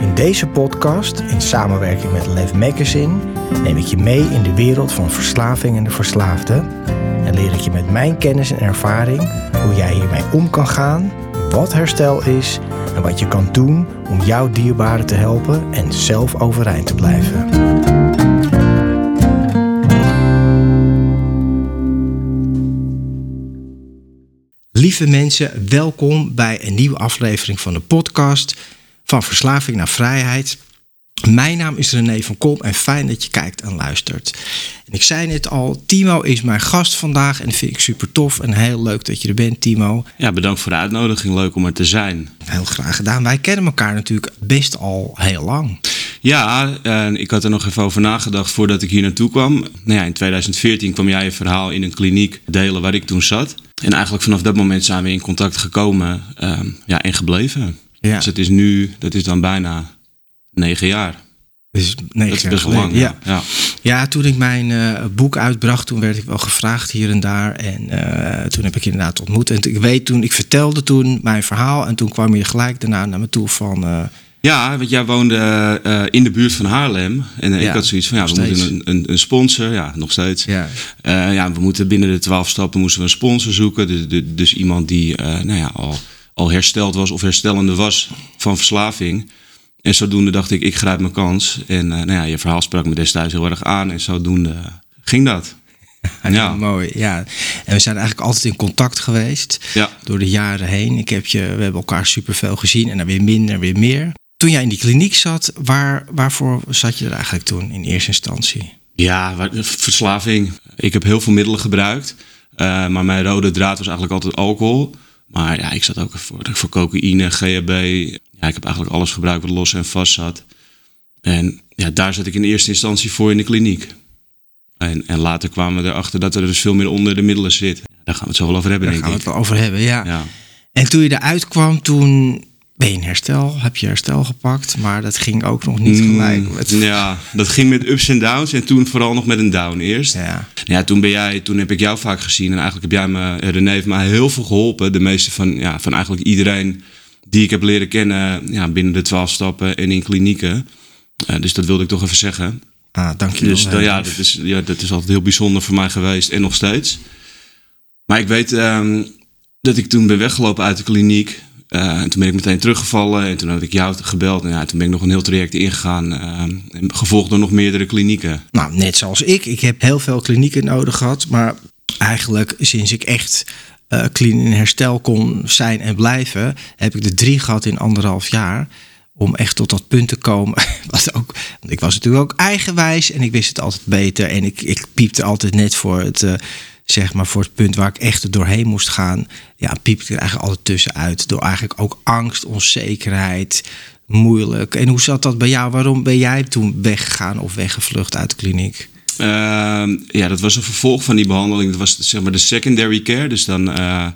In deze podcast, in samenwerking met Lev Magazine, neem ik je mee in de wereld van verslaving en de verslaafde. En leer ik je met mijn kennis en ervaring hoe jij hiermee om kan gaan, wat herstel is en wat je kan doen om jouw dierbaren te helpen en zelf overeind te blijven. Lieve mensen, welkom bij een nieuwe aflevering van de podcast van Verslaving naar Vrijheid. Mijn naam is René van Kom en fijn dat je kijkt en luistert. En ik zei net al, Timo is mijn gast vandaag en dat vind ik super tof en heel leuk dat je er bent, Timo. Ja, bedankt voor de uitnodiging. Leuk om er te zijn. Heel graag gedaan. Wij kennen elkaar natuurlijk best al heel lang. Ja, ik had er nog even over nagedacht voordat ik hier naartoe kwam. Nou ja, in 2014 kwam jij je verhaal in een kliniek delen waar ik toen zat. En eigenlijk vanaf dat moment zijn we in contact gekomen ehm, ja, en gebleven. Ja. Dus het is nu, dat is dan bijna negen jaar. Dus negen Dat is jaar best lang. Ja. Ja. Ja. Toen ik mijn eh, boek uitbracht, toen werd ik wel gevraagd hier en daar. En eh, toen heb ik inderdaad ontmoet. En ik weet toen, ik vertelde toen mijn verhaal. En toen kwam je gelijk daarna naar me toe van... eh, Ja, want jij woonde in de buurt van Haarlem. En Ja, ik had zoiets van, ja, we steeds. moeten een, een, een sponsor. Ja, nog steeds. ja, ja, we moeten binnen de twaalf stappen moesten we een sponsor zoeken. Dus, dus- dus iemand die nou ja, al, al hersteld was of herstellende was van verslaving. En zodoende dacht ik, ik grijp mijn kans. En eh, nou ja, je verhaal sprak me destijds heel erg aan. En zodoende ging dat. Ja. mooi. Ja. En we zijn eigenlijk altijd in contact geweest. Ja. Door de jaren heen. Ik heb je, we hebben elkaar superveel gezien. En dan weer minder, weer meer. Toen jij in die kliniek zat, waar, waarvoor zat je er eigenlijk toen in eerste instantie? Ja, verslaving. Ik heb heel veel middelen gebruikt. eh, maar mijn rode draad was eigenlijk altijd alcohol. Maar ja, ik zat ook voor, voor cocaïne, GHB. Ja, ik heb eigenlijk alles gebruikt wat los en vast zat. En ja, daar zat ik in eerste instantie voor in de kliniek. En, en later kwamen we erachter dat er dus veel meer onder de middelen zit. Daar gaan we het zo wel over hebben, Daar denk gaan we ik. het wel over hebben, ja. Ja. En toen je eruit kwam, toen ben je in herstel. Heb je herstel gepakt. Maar dat ging ook nog niet gelijk. Met... Mm, Ja, dat ging met ups en downs. En toen vooral nog met een down eerst. Ja. Ja, toen, ben jij, toen heb ik jou vaak gezien. En eigenlijk heb jij me, René heeft mij heel veel geholpen. De meeste van, ja, van eigenlijk iedereen die ik heb leren kennen ja, binnen de twaalf stappen en in klinieken. Eh, dus dat wilde ik toch even zeggen. Ah, dank je wel. Dus dan, ja, dat is, ja, dat is altijd heel bijzonder voor mij geweest en nog steeds. Maar ik weet ehm, dat ik toen ben weggelopen uit de kliniek. Eh, en toen ben ik meteen teruggevallen en toen had ik jou gebeld. En ja, toen ben ik nog een heel traject ingegaan. en gevolgd door nog meerdere klinieken. Nou, net zoals ik. Ik heb heel veel klinieken nodig gehad. Maar eigenlijk sinds ik echt eh clean in herstel kon zijn en blijven... heb ik er drie gehad in anderhalf jaar. Om echt tot dat punt te komen. Wat ook, want ik was natuurlijk ook eigenwijs en ik wist het altijd beter. En ik, ik piepte altijd net voor het... zeg maar voor het punt waar ik echt er doorheen moest gaan, ja, piepte ik er eigenlijk altijd tussenuit. Door eigenlijk ook angst, onzekerheid, moeilijk. En hoe zat dat bij jou? Waarom ben jij toen weggegaan of weggevlucht uit de kliniek? Ehm, ja, dat was een vervolg van die behandeling. Dat was zeg maar de secondary care. Dus dan, eh,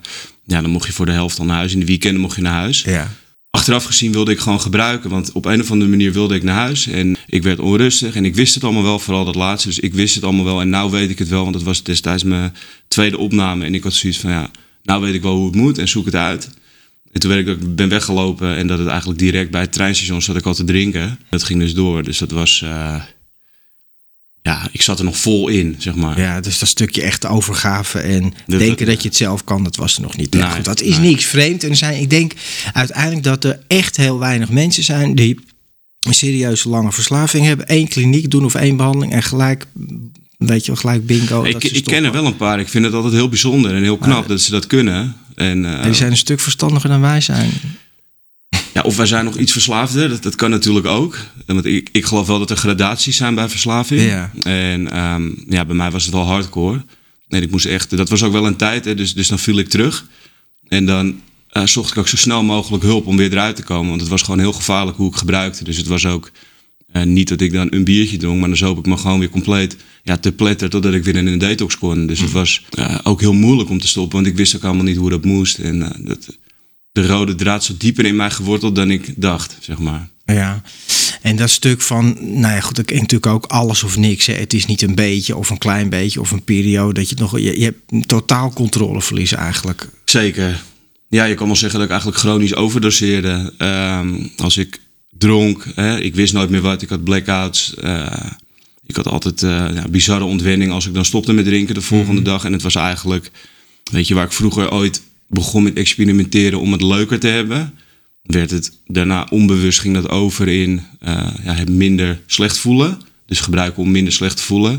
ja, dan mocht je voor de helft al naar huis. In de weekenden mocht je naar huis. Ja. Achteraf gezien wilde ik gewoon gebruiken. Want op een of andere manier wilde ik naar huis. En ik werd onrustig. En ik wist het allemaal wel, vooral dat laatste. Dus ik wist het allemaal wel. En nou weet ik het wel. Want het was destijds mijn tweede opname. En ik had zoiets van, ja, nou weet ik wel hoe het moet. En zoek het uit. En toen werd ik, ik ben weggelopen. En dat het eigenlijk direct bij het treinstation zat ik al te drinken. Dat ging dus door. Dus dat was... eh, ja, ik zat er nog vol in, zeg maar. ja, dus dat stukje echte overgave en denken dat- dat je het zelf kan, dat was er nog niet. Nee, goed, dat is nee. niks vreemd. En er zijn, ik denk uiteindelijk dat er echt heel weinig mensen zijn die een serieuze lange verslaving hebben, één kliniek doen of één behandeling en gelijk, weet je gelijk bingo. ik, dat ik ken er wel een paar. Ik vind het altijd heel bijzonder en heel knap dat ze dat kunnen. En, eh, En die zijn een stuk verstandiger dan wij zijn. Ja, of wij zijn nog iets verslaafder, dat, dat kan natuurlijk ook. Want ik, ik geloof wel dat er gradaties zijn bij verslaving. Ja. En ehm, ja, bij mij was het wel hardcore. En ik moest echt, dat was ook wel een tijd, hè, dus, dus dan viel ik terug. En dan eh, zocht ik ook zo snel mogelijk hulp om weer eruit te komen. Want het was gewoon heel gevaarlijk hoe ik gebruikte. Dus het was ook eh, niet dat ik dan een biertje dronk, maar dan zoop ik me gewoon weer compleet ja, te pletter totdat ik weer in een detox kon. Dus het was eh, ook heel moeilijk om te stoppen, want ik wist ook allemaal niet hoe dat moest. En dat, de rode draad zat dieper in mij geworteld dan ik dacht, zeg maar. Ja, en dat stuk van, nou ja, goed, is natuurlijk ook alles of niks. Hè. Het is niet een beetje of een klein beetje of een periode dat je nog, je, je hebt totaal controleverlies eigenlijk. Zeker. Ja, je kan wel zeggen dat ik eigenlijk chronisch overdoseerde. Ehm, als ik dronk, hè, ik wist nooit meer wat, ik had blackouts. eh, ik had altijd eh, ja, bizarre ontwenning als ik dan stopte met drinken de volgende dag. En het was eigenlijk, weet je, waar ik vroeger ooit begon met experimenteren om het leuker te hebben. Werd het daarna onbewust ging dat over in eh, ja, het minder slecht voelen. Dus gebruiken om minder slecht te voelen.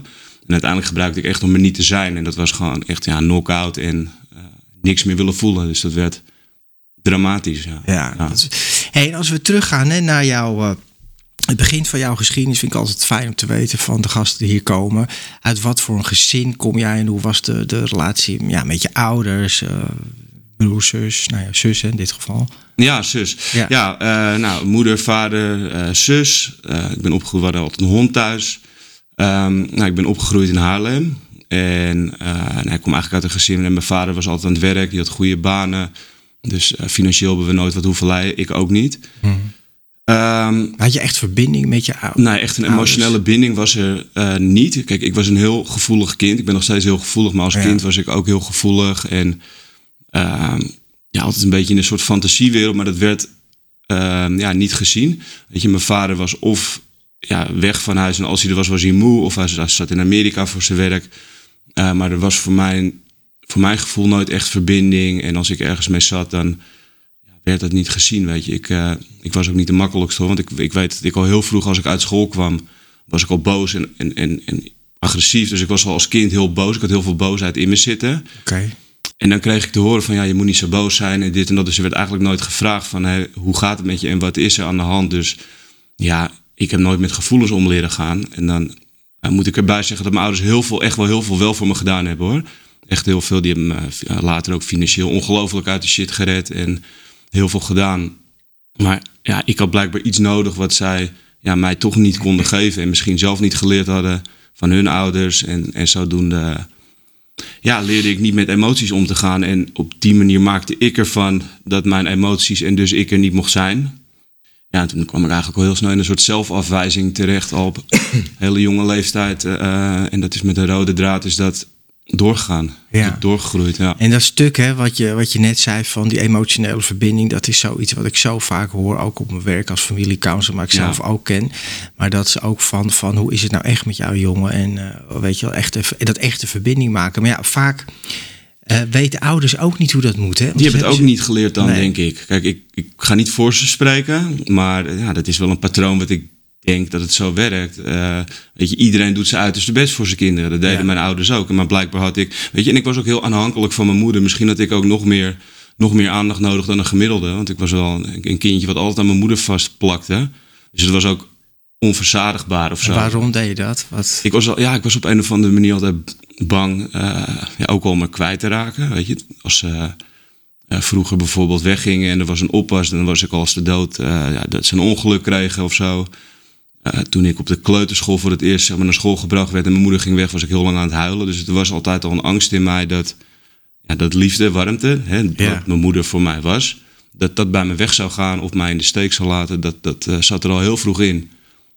En uiteindelijk gebruikte ik echt om er niet te zijn. En dat was gewoon echt ja, knock-out en eh, niks meer willen voelen. Dus dat werd dramatisch. Ja. Ja. Ja. dat is- Hey, en als we teruggaan hè, naar jouw, eh, het begin van jouw geschiedenis, vind ik altijd fijn om te weten van de gasten die hier komen. Uit wat voor een gezin kom jij en hoe was de, de relatie ja, met je ouders, broers, zus, nou ja, zus hè, in dit geval. Ja, zus. Ja. Ja, eh, nou, moeder, vader, eh, zus. Eh, ik ben opgegroeid, we hadden altijd een hond thuis. Ehm, nou, ik ben opgegroeid in Haarlem. En nou, ik kom eigenlijk uit een gezin en mijn vader was altijd aan het werk. Die had goede banen. Dus financieel hebben we nooit wat hoeven leiden. Ik ook niet. Ehm, Had je echt verbinding met je ouders? Nee, echt een emotionele binding was er niet. Kijk, ik was een heel gevoelig kind. Ik ben nog steeds heel gevoelig, maar als Ja. kind was ik ook heel gevoelig. En ja, altijd een beetje in een soort fantasiewereld, maar dat werd ehm, ja, niet gezien. Weet je, mijn vader was of ja, weg van huis en als hij er was, was hij moe. Of hij zat in Amerika voor zijn werk. Eh, maar er was voor mijn, voor mijn gevoel nooit echt verbinding. En als ik ergens mee zat, dan werd dat niet gezien, weet je. Ik, eh, ik was ook niet de makkelijkste, hoor. Want ik, ik weet dat ik al heel vroeg, als ik uit school kwam, was ik al boos en, en, en, en agressief. Dus ik was al als kind heel boos. Ik had heel veel boosheid in me zitten. Oké. En dan kreeg ik te horen van ja, je moet niet zo boos zijn en dit en dat. Dus er werd eigenlijk nooit gevraagd van hé, hoe gaat het met je en wat is er aan de hand. Dus ja, ik heb nooit met gevoelens om leren gaan. En dan moet ik erbij zeggen dat mijn ouders heel veel, echt wel heel veel wel voor me gedaan hebben hoor. Echt heel veel. Die hebben me eh, later ook financieel ongelooflijk uit de shit gered en heel veel gedaan. Maar ja, ik had blijkbaar iets nodig wat zij ja, mij toch niet konden geven. En misschien zelf niet geleerd hadden van hun ouders. En, en zodoende ja, leerde ik niet met emoties om te gaan. En op die manier maakte ik ervan dat mijn emoties en dus ik er niet mocht zijn. Ja, en toen kwam ik eigenlijk al heel snel in een soort zelfafwijzing terecht. Al op hele jonge leeftijd. eh, en dat is met de rode draad is dat doorgegaan. Ja. Doorgegroeid, ja. En dat stuk, hè, wat, je, wat je net zei van die emotionele verbinding, dat is zoiets wat ik zo vaak hoor, ook op mijn werk als familiecounselor, maar ik Ja. zelf ook ken. Maar dat ze ook van, van hoe is het nou echt met jouw jongen en eh, weet je wel, echt even, dat echte verbinding maken. Maar ja, vaak eh, weten ouders ook niet hoe dat moet. Hè? Want Die hebben het ze- ook niet geleerd dan, Nee. denk ik. Kijk, ik, ik ga niet voor ze spreken, maar ja, dat is wel een patroon wat ik denk dat het zo werkt. Eh, weet je, iedereen doet zijn uiterste best voor zijn kinderen. Dat deden Ja. mijn ouders ook. Maar blijkbaar had ik, weet je, en ik was ook heel aanhankelijk van mijn moeder. Misschien had ik ook nog meer, nog meer aandacht nodig dan een gemiddelde. Want ik was wel een, een kindje wat altijd aan mijn moeder vastplakte. Dus het was ook onverzadigbaar of zo. En waarom deed je dat? Wat, Ik was, al, ja, ik was op een of andere manier altijd bang, eh, ja, ook al me kwijt te raken. Weet je, als ze eh, vroeger bijvoorbeeld weggingen en er was een oppas, dan was ik al als de dood ja, dat ze een ongeluk kregen of zo. Eh, toen ik op de kleuterschool voor het eerst zeg maar, naar school gebracht werd en mijn moeder ging weg, was ik heel lang aan het huilen. Dus er was altijd al een angst in mij dat, ja, dat liefde, warmte, hè, Ja. wat mijn moeder voor mij was, dat dat bij me weg zou gaan of mij in de steek zou laten. Dat, dat eh, zat er al heel vroeg in.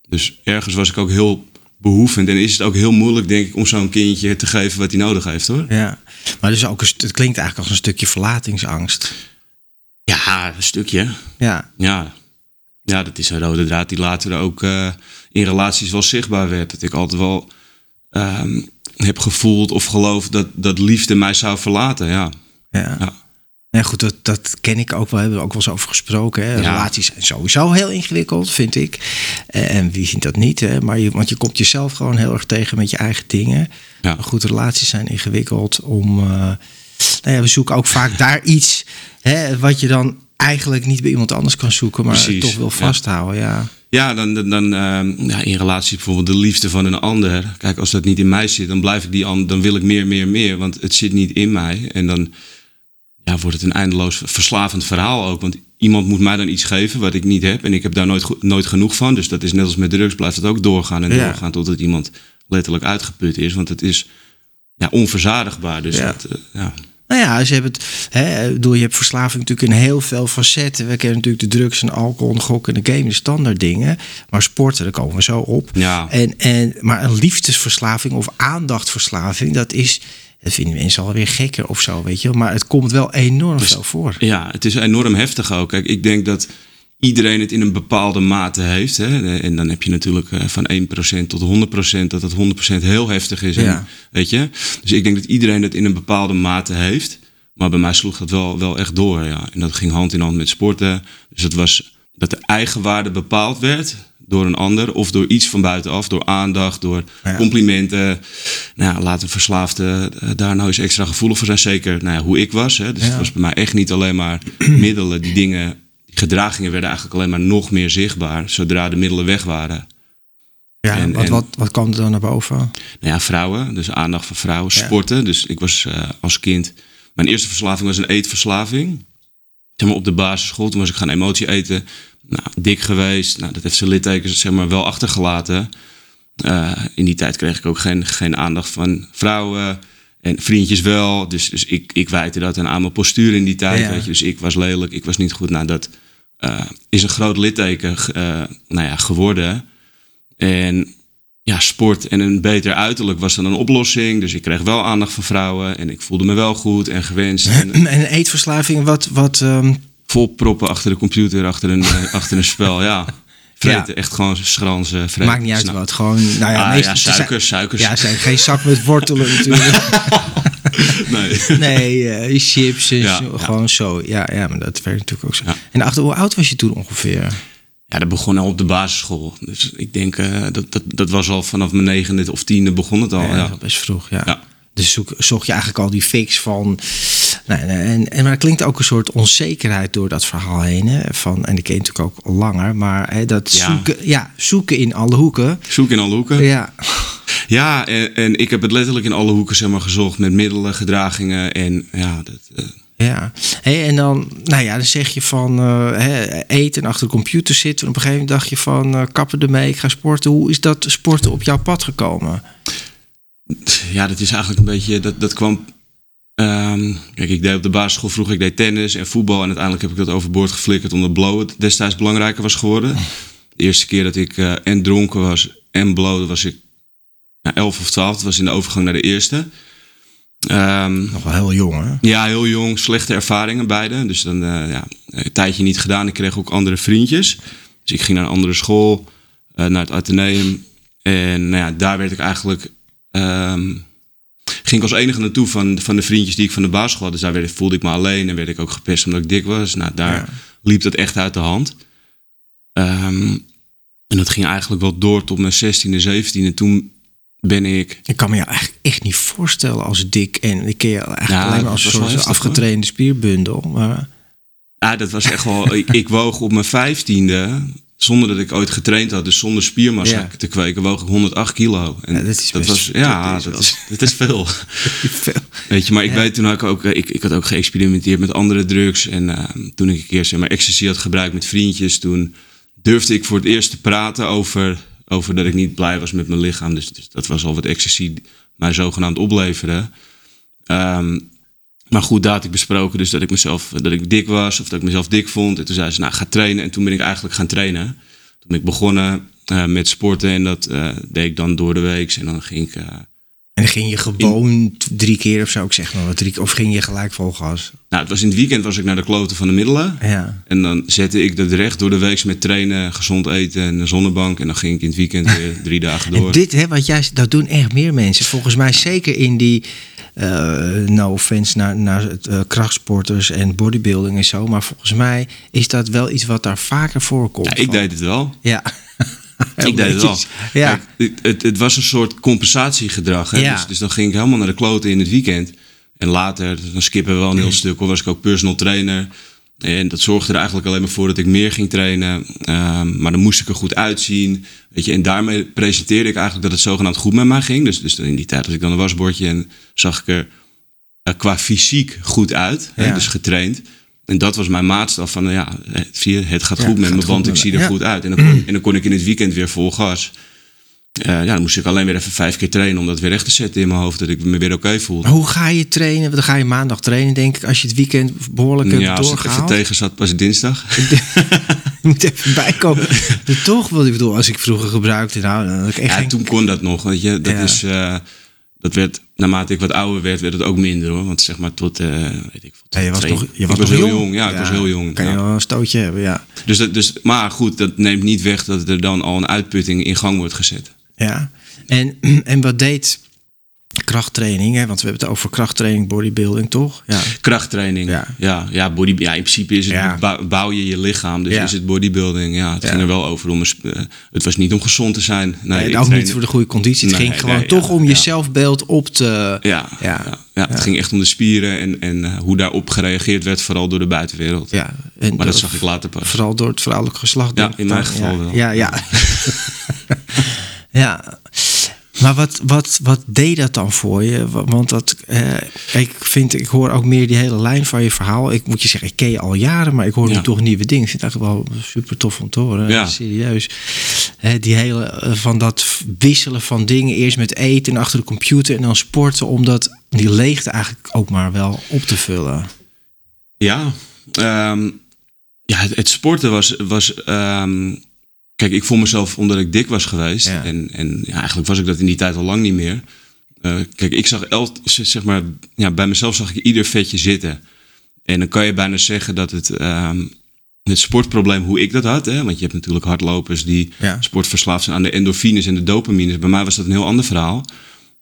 Dus ergens was ik ook heel behoevend. En is het ook heel moeilijk, denk ik, om zo'n kindje te geven wat hij nodig heeft, hoor. ja, maar dus ook een, het klinkt eigenlijk als een stukje verlatingsangst. Ja, een stukje. Ja, Ja. Ja, dat is een rode draad die later ook eh, in relaties wel zichtbaar werd. Dat ik altijd wel ehm, heb gevoeld of geloofd dat, dat liefde mij zou verlaten, ja. ja. Ja. Ja, goed, dat, dat ken ik ook wel. Hebben we ook wel eens over gesproken. Hè? Relaties zijn sowieso heel ingewikkeld, vind ik. En wie vindt dat niet? Hè? Maar je, want je komt jezelf gewoon heel erg tegen met je eigen dingen. Ja. Maar goed, relaties zijn ingewikkeld om. Uh, nou ja, we zoeken ook vaak daar iets hè, wat je dan eigenlijk niet bij iemand anders kan zoeken, maar Precies, toch wil vasthouden. Ja. Ja, dan, dan, dan uh, ja, in relatie bijvoorbeeld de liefde van een ander. Kijk, als dat niet in mij zit, dan blijf ik die ander, dan wil ik meer, meer, meer, want het zit niet in mij. En dan ja, wordt het een eindeloos verslavend verhaal ook. Want iemand moet mij dan iets geven wat ik niet heb. En ik heb daar nooit, nooit genoeg van. Dus dat is net als met drugs, blijft het ook doorgaan en doorgaan totdat iemand letterlijk uitgeput is. Want het is ja, onverzadigbaar. Dus ja. Dat, uh, ja. Nou ja, ze hebben het. Hè, door je hebt verslaving natuurlijk in heel veel facetten. We kennen natuurlijk de drugs en alcohol, de gokken en de game, de standaard dingen. Maar sporten, daar komen we zo op. Ja. En, en, maar een liefdesverslaving of aandachtverslaving, dat is. Dat vinden mensen alweer gekker of zo, weet je. Maar het komt wel enorm dus, veel voor. Ja, het is enorm heftig ook. Kijk, ik denk dat iedereen het in een bepaalde mate heeft. Hè? En dan heb je natuurlijk eh, van 1% tot 100% dat het 100% heel heftig is. Ja. weet je? Dus ik denk dat iedereen het in een bepaalde mate heeft. Maar bij mij sloeg dat wel, wel echt door. Ja. En dat ging hand in hand met sporten. Dus het was dat de eigenwaarde bepaald werd door een ander of door iets van buitenaf, door aandacht, door complimenten. Nou ja, laat een verslaafde eh, daar nou eens extra gevoelig voor zijn. Zeker nou ja, hoe ik was. Hè. Dus het was bij mij echt niet alleen maar middelen die dingen gedragingen werden eigenlijk alleen maar nog meer zichtbaar zodra de middelen weg waren. Ja, en, wat, wat, wat kwam er dan naar boven? Nou ja, vrouwen, dus aandacht voor vrouwen, sporten. Dus ik was uh, als kind, mijn eerste verslaving was een eetverslaving. Zeg maar op de basisschool, toen was ik gaan emotie eten. Nou, dik geweest, nou, dat heeft zijn littekens zeg maar wel achtergelaten. Uh, in die tijd kreeg ik ook geen, geen aandacht van vrouwen. En vriendjes wel. Dus, dus ik, ik wijte dat aan mijn postuur in die tijd. Weet je. Dus ik was lelijk, ik was niet goed. Nou, dat uh, is een groot litteken uh, nou ja, geworden. En ja, sport en een beter uiterlijk was dan een oplossing. Dus ik kreeg wel aandacht van vrouwen en ik voelde me wel goed en gewenst. En, en eetverslaving, wat... wat um... Vol proppen achter de computer, achter een, achter een spel, ja. Vreten, echt gewoon schransen. Vreten. Maakt niet uit wat, gewoon... Nou ja, ah, ja suikers, suikers. Ja, zijn geen zak met wortelen natuurlijk. nee. Nee, uh, chips en ja, gewoon zo. Ja, ja, maar dat werkt natuurlijk ook zo. En achter, hoe oud was je toen ongeveer? Ja, dat begon al op de basisschool. Dus ik denk, uh, dat, dat, dat was al vanaf mijn negende of tiende begon het al. Ja, best vroeg, ja. Dus zoek, zocht je eigenlijk al die fix van. Nou, en, en, maar er klinkt ook een soort onzekerheid door dat verhaal heen. Hè, van, en ik ken natuurlijk ook langer. Maar hè, dat zoeken, ja, zoeken in alle hoeken. Zoeken in alle hoeken. Ja. Ja, en, en ik heb het letterlijk in alle hoeken zeg maar, gezocht met middelen, gedragingen. En ja, dat. Uh... Ja, hey, en dan, nou ja, dan zeg je van uh, eten en achter de computer zitten. En op een gegeven moment dacht je van uh, kappen ermee, ik ga sporten. Hoe is dat sporten op jouw pad gekomen? Ja, dat is eigenlijk een beetje, dat, dat kwam Um, kijk, ik deed op de basisschool vroeg, ik deed tennis en voetbal. En uiteindelijk heb ik dat overboord geflikkerd omdat blowen destijds belangrijker was geworden. De eerste keer dat ik uh, en dronken was en blowen was ik nou, 11 of 12. Dat was in de overgang naar de eerste. Um, Nog wel heel jong, hè? Ja, heel jong. Slechte ervaringen beide. Dus dan, uh, ja, een tijdje niet gedaan. Ik kreeg ook andere vriendjes. Dus ik ging naar een andere school, uh, naar het Atheneum. En nou ja, daar werd ik eigenlijk... Um, ging ik als enige naartoe van, van de vriendjes die ik van de basisschool had. Dus daar werd, voelde ik me alleen en werd ik ook gepest omdat ik dik was. Nou, daar liep dat echt uit de hand. Um, en dat ging eigenlijk wel door tot mijn 16e, 17e. Toen ben ik. Ik kan me je eigenlijk echt niet voorstellen als dik. En ik ken je eigenlijk alleen maar als een soort afgetrainde spierbundel. Maar... Ja, dat was echt wel. ik, ik woog op mijn vijftiende zonder dat ik ooit getraind had, dus zonder spiermassa te kweken, woog ik 108 kilo. En ja, dat, is dat was, ja, dat is, dat is veel. veel. Weet je, maar ik weet toen had ik ook, eh, ik, ik had ook geëxperimenteerd met andere drugs. En uh, toen ik een keer zeg maar ecstasy had gebruikt met vriendjes, toen durfde ik voor het eerst te praten over, over dat ik niet blij was met mijn lichaam. Dus, dus dat was al wat ecstasy mij zogenaamd opleverde. Um, maar goed, daar ik besproken dus dat ik mezelf dat ik dik was of dat ik mezelf dik vond. En toen zei ze, nou ga trainen. En toen ben ik eigenlijk gaan trainen. Toen ben ik begonnen uh, met sporten en dat uh, deed ik dan door de week. En dan ging ik... Uh, en dan ging je gewoon drie keer of zo, ik zeg maar wat, drie, of ging je gelijk vol gas? Nou, het was in het weekend was ik naar de kloten van de middelen. Ja. En dan zette ik dat recht door de week met trainen, gezond eten en een zonnebank. En dan ging ik in het weekend weer drie dagen door. En dit, hè, wat jij, dat doen echt meer mensen. Volgens mij zeker in die eh, no offense naar, naar uh, krachtsporters en bodybuilding en zo. Maar volgens mij is dat wel iets wat daar vaker voorkomt. Ja, ik deed het wel. Ja. ik deed het wel. Ja. Kijk, het, het, was een soort compensatiegedrag. Hè? Ja. Dus, dus dan ging ik helemaal naar de kloten in het weekend. En later, dan skippen we wel een heel stuk. Was ik ook personal trainer. En dat zorgde er eigenlijk alleen maar voor dat ik meer ging trainen. Um, maar dan moest ik er goed uitzien. Weet je, en daarmee presenteerde ik eigenlijk dat het zogenaamd goed met mij ging. Dus, dus in die tijd had ik dan een wasbordje en zag ik er uh, qua fysiek goed uit. Ja. Hè, dus getraind. En dat was mijn maatstaf van, ja, zie je, het gaat Ja, goed met gaat me, goed want ik zie er Ja. goed uit. En dan, kon, en dan kon ik in het weekend weer vol gas. Uh, ja, dan moest ik alleen weer even vijf keer trainen om dat weer recht te zetten in mijn hoofd. Dat ik me weer oké voelde. Maar hoe ga je trainen? Want Dan ga je maandag trainen, denk ik, als je het weekend behoorlijk hebt ja, als het even tegen zat, pas dinsdag. Je moet even bijkomen. Toch, wat ik bedoel, als ik vroeger gebruikte, nou, dan had ik echt Ja, geen... toen kon dat nog. Weet je, dat Ja. is. eh, dat werd, naarmate ik wat ouder werd, werd het ook minder hoor. Want zeg maar tot, eh, weet ik Ja, je was twee- toch, je was was heel jong. Ja, ik was heel jong. Kan je wel een stootje hebben, ja. Dus, dat, dus, maar goed, dat neemt niet weg dat er dan al een uitputting in gang wordt gezet. ja. En, en wat deed krachttraining, hè? want we hebben het over krachttraining, bodybuilding, toch? Ja. Krachttraining. Ja. Ja, ja, body, ja in principe is het, Ja. bouw je je lichaam. Dus Ja. is het bodybuilding. Ja, het ging er wel over om. eh, het was niet om gezond te zijn. Nee, ook niet voor de goede conditie. Het Nee, ging gewoon nee, toch om je zelfbeeld op te... Ja, Ja. het ging echt om de spieren en, en eh, hoe daarop gereageerd werd, vooral door de buitenwereld. Ja, en Maar dat zag ik later pas. Vooral door het vrouwelijk geslacht. Ja, in mijn geval wel. Ja, ja. ja. Maar wat, wat, wat deed dat dan voor je? Wa- Want dat, eh, ik, vind, ik hoor ook meer die hele lijn van je verhaal. Ik moet je zeggen, ik ken je al jaren, maar ik hoor nu toch nieuwe dingen. Ik vind het eigenlijk wel super tof om te horen. Ja. Serieus. Die hele, eh, van dat wisselen van dingen. Eerst met eten en achter de computer en dan sporten. Om dat, die leegte eigenlijk ook maar wel op te vullen. Ja, ehm, ja het, het sporten was. was ehm, kijk, ik voel mezelf omdat ik dik was geweest. Ja. En, en ja, eigenlijk was ik dat in die tijd al lang niet meer. Eh, kijk, ik zag el, zeg maar, ja, bij mezelf zag ik ieder vetje zitten. En dan kan je bijna zeggen dat het, ehm, het sportprobleem, hoe ik dat had. Hè, want je hebt natuurlijk hardlopers die Ja. sportverslaafd zijn aan de endorfines en de dopamines. Bij mij was dat een heel ander verhaal.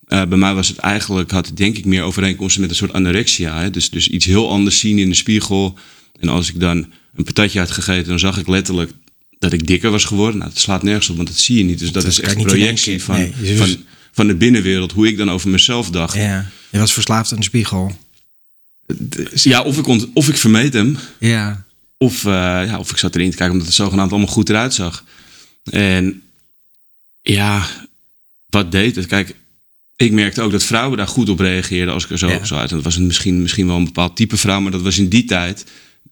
Eh, bij mij was het eigenlijk, had het denk ik meer overeenkomsten met een soort anorexia. Hè? Dus, dus iets heel anders zien in de spiegel. En als ik dan een patatje had gegeten, dan zag ik letterlijk dat ik dikker was geworden. Nou, dat slaat nergens op, want dat zie je niet. Dus dat, Dat is echt één projectie van, Nee, van, van de binnenwereld, hoe ik dan over mezelf dacht. Ja, Ja. Je was verslaafd aan de spiegel. of, ik ont, of ik vermeed hem, Ja. of, eh, ja, of ik zat erin te kijken omdat het zogenaamd allemaal goed eruit zag. En ja, wat deed het? Kijk, ik merkte ook dat vrouwen daar goed op reageerden als ik er zo, Ja. zo uit. En dat was een, misschien, misschien wel een bepaald type vrouw, maar dat was in die tijd.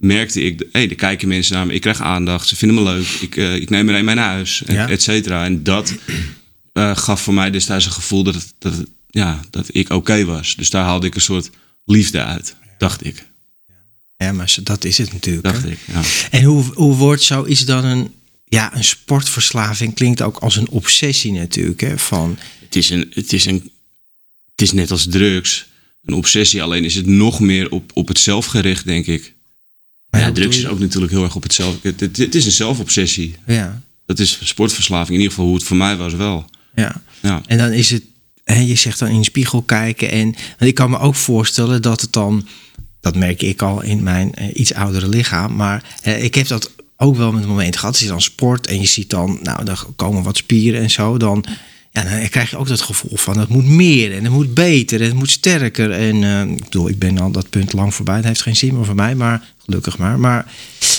Merkte ik, hé, hey, er kijken mensen naar me, ik krijg aandacht, ze vinden me leuk, ik, eh, ik neem er een mee naar huis, et- Ja. et cetera. En dat eh, gaf voor mij destijds een gevoel dat, het, dat, het- ja, dat ik oké was. Dus daar haalde ik een soort liefde uit, dacht ik. Ja, maar dat is het natuurlijk. hè? Dacht ik, ja. En hoe, hoe wordt zoiets dan een, ja, een sportverslaving? Klinkt ook als een obsessie natuurlijk. Hè? Van, Het is, een, het, is een, het is net als drugs. Een obsessie, alleen is het nog meer op, op het zelf gericht, denk ik. Maar ja, drugs is ook natuurlijk heel erg op het zelf. Het, het, het is een zelfobsessie. ja, Dat is sportverslaving, in ieder geval hoe het voor mij was wel. ja. Ja, En dan is het, hè, je zegt dan in de spiegel kijken. En want ik kan me ook voorstellen dat het dan, dat merk ik al in mijn eh, iets oudere lichaam. Maar eh, ik heb dat ook wel met een moment gehad. Als je dan sport en je ziet dan, nou, dan komen wat spieren en zo. Dan, ja, dan krijg je ook dat gevoel van het moet meer en het moet beter en het moet sterker. En eh, ik bedoel, ik ben al dat punt lang voorbij. Het heeft geen zin meer voor mij, maar gelukkig maar. Maar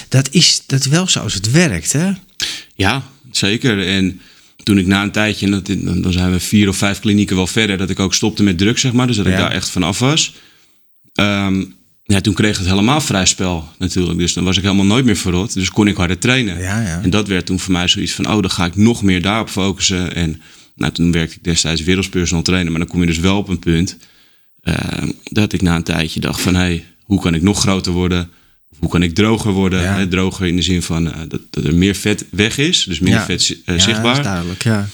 dat is dat wel zoals het werkt, hè? ja zeker. En toen ik na een tijdje, en dat, dan zijn we vier of vijf klinieken wel verder, dat ik ook stopte met drugs, zeg maar. Dus dat ik daar echt vanaf was. Ehm, ja, toen kreeg het helemaal vrij spel natuurlijk. Dus dan was ik helemaal nooit meer verrot. Dus kon ik harder trainen. Ja, ja. En dat werd toen voor mij zoiets van, oh, dan ga ik nog meer daarop focussen. En nou, toen werkte ik destijds wereldpersonal trainer. Maar dan kom je dus wel op een punt eh, dat ik na een tijdje dacht van, hé, hey, hoe kan ik nog groter worden? Of hoe kan ik droger worden? Ja. Hè, droger in de zin van eh, dat, dat er meer vet weg is. Dus minder Ja. vet Ja, eh, zichtbaar. is duidelijk, ja.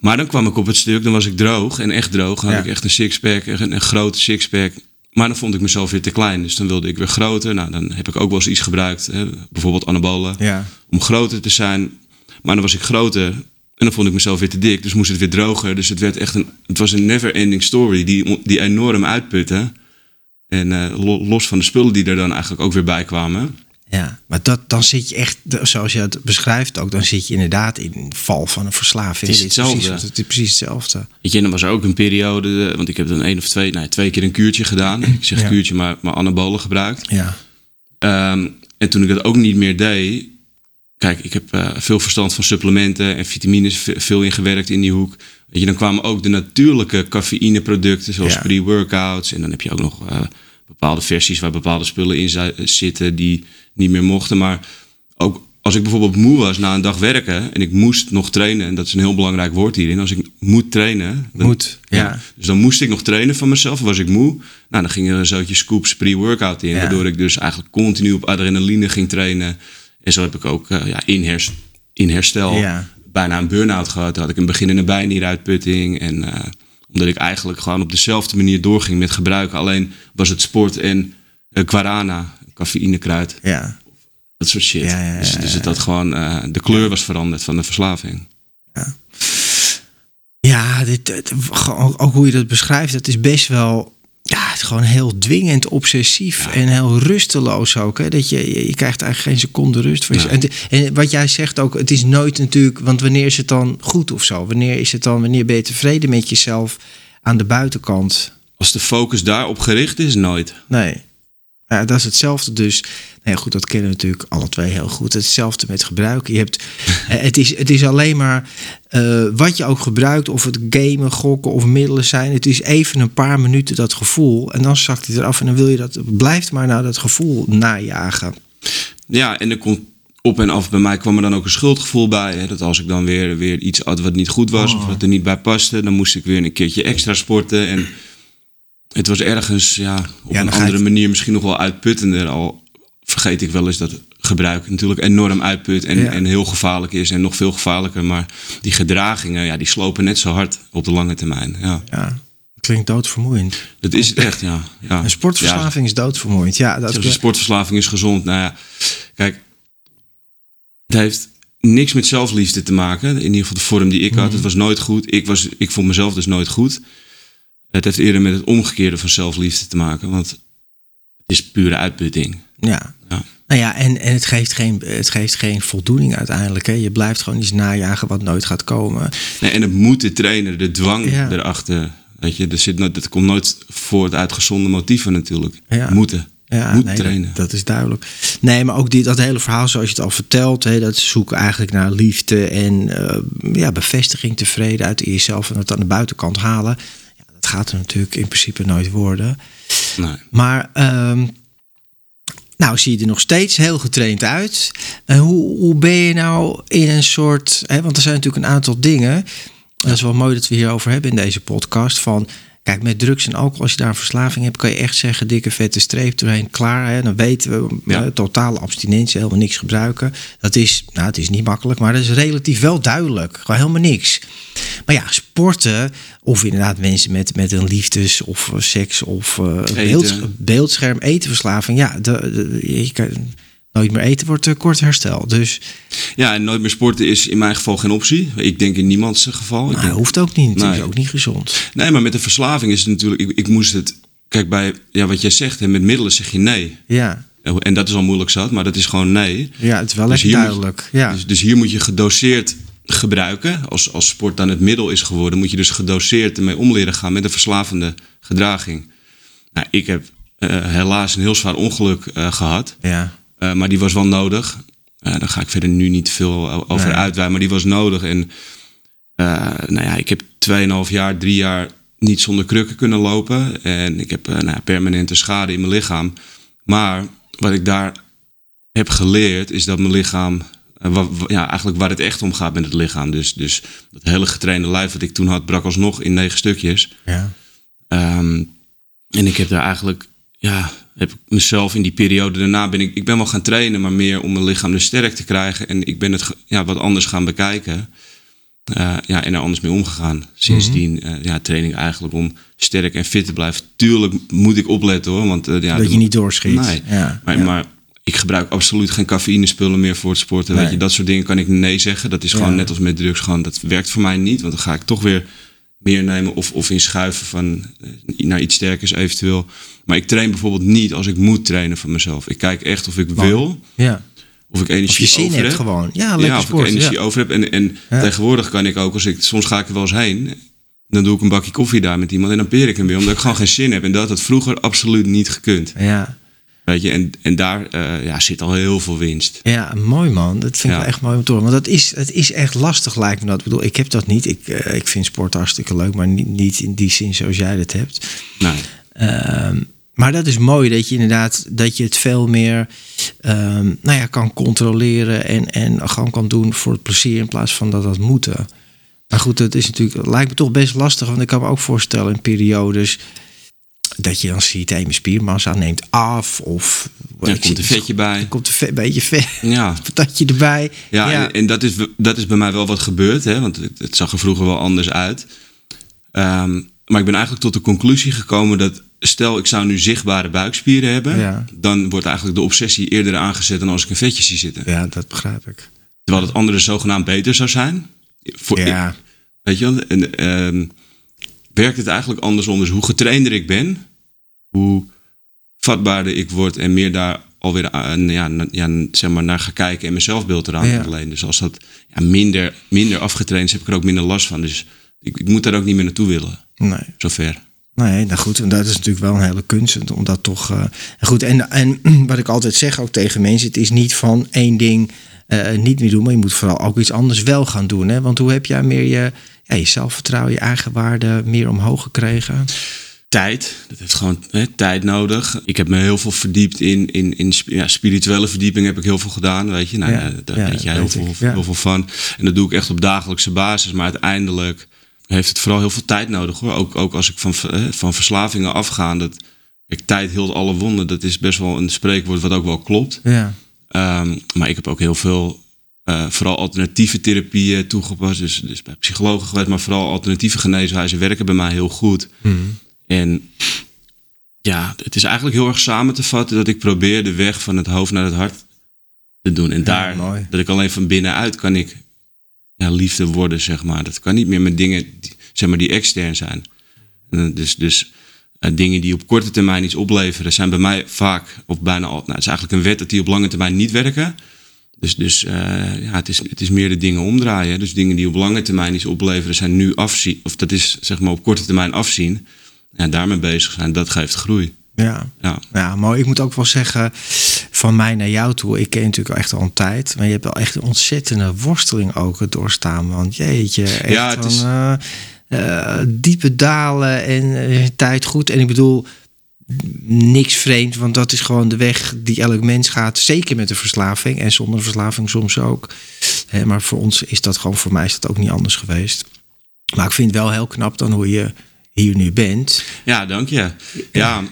Maar dan kwam ik op het stuk, dan was ik droog en echt droog. Dan had Ja. ik echt een sixpack, een, een grote sixpack. Maar dan vond ik mezelf weer te klein. Dus dan wilde ik weer groter. Nou, dan heb ik ook wel eens iets gebruikt. Hè, bijvoorbeeld anabolen. Ja. Om groter te zijn. Maar dan was ik groter. En dan vond ik mezelf weer te dik, dus moest het weer droger. Dus het werd echt een, het was een never-ending story die, die enorm uitputte. En eh, lo- los van de spullen die er dan eigenlijk ook weer bij kwamen. Ja, maar dat, dan zit je echt, zoals je het beschrijft ook, dan zit je inderdaad in een val van een verslaving. Het is hetzelfde. precies, het is precies hetzelfde. Weet je, en dan was er ook een periode, eh, want ik heb dan één of twee, nee, twee keer een kuurtje gedaan. Ik zeg Ja. kuurtje, maar, maar anabolen gebruikt. Ja, Ehm, en toen ik dat ook niet meer deed. Kijk, ik heb eh, veel verstand van supplementen en vitamines, ve- veel ingewerkt in die hoek. Weet je, dan kwamen ook de natuurlijke cafeïneproducten, zoals Ja. pre-workouts. En dan heb je ook nog eh, bepaalde versies waar bepaalde spullen in zi- zitten die niet meer mochten. Maar ook als ik bijvoorbeeld moe was na een dag werken en ik moest nog trainen, en dat is een heel belangrijk woord hierin. Als ik moet trainen, dan, Moet, ja. Dus dan moest ik nog trainen van mezelf, was ik moe. Nou, dan ging er een zootje scoops pre-workout in, Ja. waardoor ik dus eigenlijk continu op adrenaline ging trainen. En zo heb ik ook eh, ja, in, in herstel Ja. bijna een burn-out gehad. Toen had ik een beginnende bijnieruitputting. En eh, omdat ik eigenlijk gewoon op dezelfde manier doorging met gebruiken. Alleen was het sport en eh, guarana, cafeïnekruid, ja. dat soort shit. Ja, dus, dus had gewoon, de kleur was veranderd van de verslaving. Ja, dit, ook hoe je dat beschrijft, dat is best wel. Ja, het is gewoon heel dwingend, obsessief en heel rusteloos ook. Hè? Dat je, je, je krijgt eigenlijk geen seconde rust voor. En, en wat jij zegt ook, het is nooit natuurlijk, want wanneer is het dan goed of zo? Wanneer is het dan, wanneer ben je tevreden met jezelf aan de buitenkant? Als de focus daarop gericht is, nooit. Nee. Ja, dat is hetzelfde dus. Nee, goed, dat kennen we natuurlijk alle twee heel goed. Hetzelfde met gebruiken. Je hebt, eh, het, is, het is alleen maar eh, wat je ook gebruikt, of het gamen, gokken of middelen zijn. Het is even een paar minuten dat gevoel. En dan zakt het eraf en dan wil je dat, blijft maar naar dat gevoel najagen. Ja, en er komt op en af bij mij kwam er dan ook een schuldgevoel bij. Hè, dat als ik dan weer, weer iets had wat niet goed was Oh. of wat er niet bij paste, dan moest ik weer een keertje extra sporten. En het was ergens ja, op Ja, een je andere manier misschien nog wel uitputtender. Al vergeet ik wel eens dat gebruik natuurlijk enorm uitput en, Ja. en heel gevaarlijk is en nog veel gevaarlijker. Maar die gedragingen, ja, die slopen net zo hard op de lange termijn. Ja, Ja, klinkt doodvermoeiend. dat is het echt, ja. ja. Een sportverslaving is doodvermoeiend. Ja, dat Zelfs een sportverslaving is gezond. Nou ja, kijk, het heeft niks met zelfliefde te maken. In ieder geval de vorm die ik had. Het was nooit goed. Ik, was, ik vond mezelf dus nooit goed. Het heeft eerder met het omgekeerde van zelfliefde te maken. Want het is pure uitputting. Ja. Ja. Nou ja, en, en het, geeft geen, het geeft geen voldoening uiteindelijk. Hè. Je blijft gewoon iets najagen wat nooit gaat komen. Nee, en het moeten trainen, de dwang Ja. erachter. Weet je, er zit nooit, dat komt nooit voort uit gezonde motieven natuurlijk. Ja. Moeten. Ja, Moet nee, trainen. Dat, dat is duidelijk. Nee, maar ook dit, dat hele verhaal zoals je het al vertelt, hè, dat zoeken eigenlijk naar liefde en eh, ja, bevestiging, tevreden uit jezelf en het aan de buitenkant halen. Dat gaat er natuurlijk in principe nooit worden. Nee. Maar ehm, nou zie je er nog steeds heel getraind uit. En hoe, hoe ben je nou in een soort... Hè, want er zijn natuurlijk een aantal dingen... Dat is wel mooi dat we hierover hebben in deze podcast. Van, kijk, met drugs en alcohol, als je daar een verslaving hebt... kan je echt zeggen, dikke vette streep doorheen, klaar. Hè, dan weten we, Ja. totale abstinentie, helemaal niks gebruiken. Dat is, nou, het is niet makkelijk, maar dat is relatief wel duidelijk. Gewoon helemaal niks. Maar ja, sporten, of inderdaad mensen met, met een liefdes- of eh, seks- of beeld, beeldscherm, etenverslaving. Ja, de, de- je kan nooit meer eten wordt eh, kort herstel. Dus Ja, en nooit meer sporten is in mijn geval geen optie. Ik denk in niemands geval. Ik nou, denk- hoeft ook niet. Het is ook niet gezond. Nee, maar met de verslaving is het natuurlijk. Ik, ik moest het. Kijk, bij ja, wat jij zegt, hè, met middelen zeg je nee. Ja, En dat is al moeilijk zat, maar dat is gewoon nee. ja het is wel Dus je- duidelijk. ja. Dus, dus hier moet je gedoseerd gebruiken. Als, als sport dan het middel is geworden, moet je dus gedoseerd ermee om leren gaan met een verslavende gedraging. Nou, ik heb eh, helaas een heel zwaar ongeluk eh, gehad, ja. Eh, maar die was wel nodig. Eh, daar ga ik verder nu niet veel over Nee. uitweiden, maar die was nodig. En eh, nou ja, ik heb 2,5 jaar, drie jaar niet zonder krukken kunnen lopen. En ik heb nou ja, permanente schade in mijn lichaam. Maar wat ik daar heb geleerd is dat mijn lichaam. ja, eigenlijk waar het echt om gaat met het lichaam. Dus, dus dat hele getrainde lijf wat ik toen had, brak alsnog in negen stukjes. ja. Ehm, en ik heb daar eigenlijk, ja, heb ik mezelf in die periode daarna ben ik, ik ben wel gaan trainen, maar meer om mijn lichaam dus sterk te krijgen. En ik ben het ja, wat anders gaan bekijken. Eh, ja, en er anders mee omgegaan. Sindsdien eh, ja, train ik eigenlijk om sterk en fit te blijven. Tuurlijk moet ik opletten hoor, want eh, ja, dat je niet doorschiet. Nee. Ja. maar, ja. maar ik gebruik absoluut geen cafeïnespullen meer voor het sporten. Nee. Weet je, dat soort dingen kan ik nee zeggen. Dat is gewoon Ja. net als met drugs. Gewoon, dat werkt voor mij niet. Want dan ga ik toch weer meer nemen of, of inschuiven van naar iets sterkers eventueel. Maar ik train bijvoorbeeld niet als ik moet trainen van mezelf. Ik kijk echt of ik wil, Ja. of ik Of energie je zin over heb. gewoon. Ja, ja, of sport. ik energie ja. over heb. En, en Ja. tegenwoordig kan ik ook, als ik, soms ga ik er wel eens heen. Dan doe ik een bakje koffie daar met iemand en dan peer ik hem weer. Omdat ik gewoon geen zin heb. En dat had vroeger absoluut niet gekund. Ja. Weet je, en, en daar eh, ja, zit al heel veel winst. Ja, mooi man. Dat vind ik Ja. wel echt mooi om te horen. Want dat is, het is echt lastig, lijkt me dat. Ik bedoel, ik heb dat niet. Ik, eh, ik vind sport hartstikke leuk, maar niet, niet in die zin zoals jij dat hebt. Nee. Ehm, maar dat is mooi dat je inderdaad dat je het veel meer ehm, nou ja, kan controleren en, en gewoon kan doen voor het plezier in plaats van dat dat moeten. Maar goed, dat is natuurlijk, lijkt me toch best lastig. Want ik kan me ook voorstellen in periodes dat je dan ziet, hé, mijn spiermassa neemt af. Of Er komt een vetje bij. Er komt een beetje vet, Ja, patatje erbij. ja, En, en dat, is, dat is bij mij wel wat gebeurd. Hè? Want het, het zag er vroeger wel anders uit. Ehm, maar ik ben eigenlijk tot de conclusie gekomen dat... stel ik zou nu zichtbare buikspieren hebben... Ja. dan wordt eigenlijk de obsessie eerder aangezet... dan als ik een vetje zie zitten. ja, dat begrijp ik. Terwijl het andere zogenaamd beter zou zijn. Voor, Ja, Weet je wel? En, ehm, werkt het eigenlijk andersom. Dus hoe getrainder ik ben, hoe vatbaarder ik word en meer daar alweer aan, ja, ja, zeg maar naar ga kijken en mijn zelfbeeld eraan Ja. ontleen. Dus als dat ja, minder, minder afgetraind is, heb ik er ook minder last van. Dus ik, ik moet daar ook niet meer naartoe willen. nee. Zover. Nee, nou goed, en dat is natuurlijk wel een hele kunst om dat toch. eh, goed, en, en wat ik altijd zeg ook tegen mensen: het is niet van één ding eh, niet meer doen, maar je moet vooral ook iets anders wel gaan doen. Hè? Want hoe heb jij meer je, ja, je zelfvertrouwen, je eigen waarde meer omhoog gekregen? Tijd, dat heeft gewoon hè, tijd nodig. Ik heb me heel veel verdiept in, in, in ja, spirituele verdieping heb ik heel veel gedaan, weet je. Nou, Ja, daar weet jij heel veel, heel veel van. En dat doe ik echt op dagelijkse basis. Maar uiteindelijk heeft het vooral heel veel tijd nodig hoor. Ook, ook als ik van, hè, van verslavingen afga. Dat, kijk, tijd hield alle wonden. Dat is best wel een spreekwoord wat ook wel klopt. Ja, Ehm, maar ik heb ook heel veel, eh, vooral alternatieve therapieën toegepast. Dus, dus bij psychologen geweest, maar vooral alternatieve geneeswijzen werken bij mij heel goed. En ja, het is eigenlijk heel erg samen te vatten dat ik probeer de weg van het hoofd naar het hart te doen. En daar, mooi. dat ik alleen van binnenuit kan ik liefde worden, zeg maar. Dat kan niet meer met dingen, die, zeg maar, die extern zijn. En, dus dus eh, dingen die op korte termijn iets opleveren, zijn bij mij vaak, of bijna altijd, nou, het is eigenlijk een wet dat die op lange termijn niet werken. Dus, dus eh, ja, het, is, het is meer de dingen omdraaien. Dus dingen die op lange termijn iets opleveren, zijn nu afzien. Of dat is zeg maar op korte termijn afzien. En daarmee bezig zijn, dat geeft groei. Ja. Ja, Ja, mooi. Ik moet ook wel zeggen, van mij naar jou toe. Ik ken je natuurlijk al echt al een tijd. Maar je hebt wel echt een ontzettende worsteling ook doorstaan. Want jeetje, echt Ja, het is- eh, eh, diepe dalen en eh, tijd goed. En ik bedoel, niks vreemd. Want dat is gewoon de weg die elk mens gaat. Zeker met een verslaving. En zonder verslaving soms ook. Hè, maar voor ons is dat gewoon, voor mij is dat ook niet anders geweest. Maar ik vind het wel heel knap dan hoe je hier nu bent. ja dank je. Ja, ja,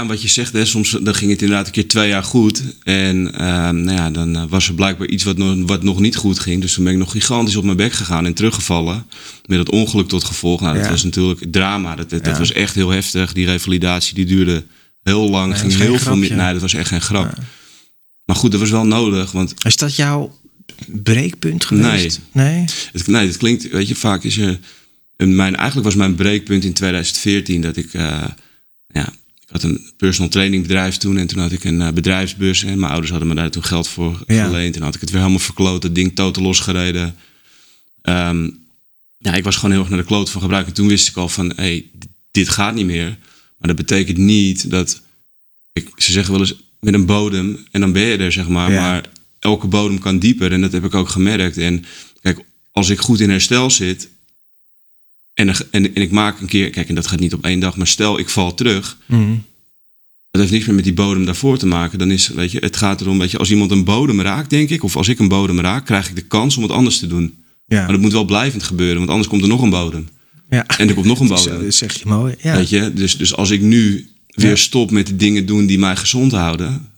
en wat je zegt, hè, soms dan ging het inderdaad een keer twee jaar goed. En ehm, nou ja, dan eh, was er blijkbaar iets wat nog, wat nog niet goed ging. Dus toen ben ik nog gigantisch op mijn bek gegaan en teruggevallen. Met het ongeluk tot gevolg. Nou, dat Ja. was natuurlijk drama. Dat, dat, dat Ja. was echt heel heftig. Die revalidatie die duurde heel lang. Nee, ging dat heel veel grapje. meer. Nee, dat was echt geen grap. Maar goed, dat was wel nodig. Want Is dat jouw breekpunt geweest? Nee. Het, nee, het klinkt, weet je, vaak is er. Een, mijn, eigenlijk was mijn breekpunt in 2014 dat ik. eh, ja, ik had een personal training bedrijf toen en toen had ik een eh, bedrijfsbus. En mijn ouders hadden me daar toen geld voor Ja. geleend. En had ik het weer helemaal verkloot, dat ding totaal losgereden. Ehm, ja, ik was gewoon heel erg naar de kloot van gebruik. En toen wist ik al van, hé, hey, dit gaat niet meer. Maar dat betekent niet dat. Ik, ze zeggen wel eens met een bodem en dan ben je er, zeg maar. Ja. Maar elke bodem kan dieper en dat heb ik ook gemerkt. En kijk, als ik goed in herstel zit. En, en, en ik maak een keer, kijk, en dat gaat niet op één dag, maar stel ik val terug. Mhm. Dat heeft niks meer met die bodem daarvoor te maken. Dan is, weet je, het gaat erom, weet je, als iemand een bodem raakt, denk ik, of als ik een bodem raak, krijg ik de kans om het anders te doen. Ja. Maar dat moet wel blijvend gebeuren, want anders komt er nog een bodem. ja. En er komt nog een bodem. dat zeg je mooi. Ja. Weet je, dus, dus als ik nu weer Ja. stop met de dingen doen die mij gezond houden,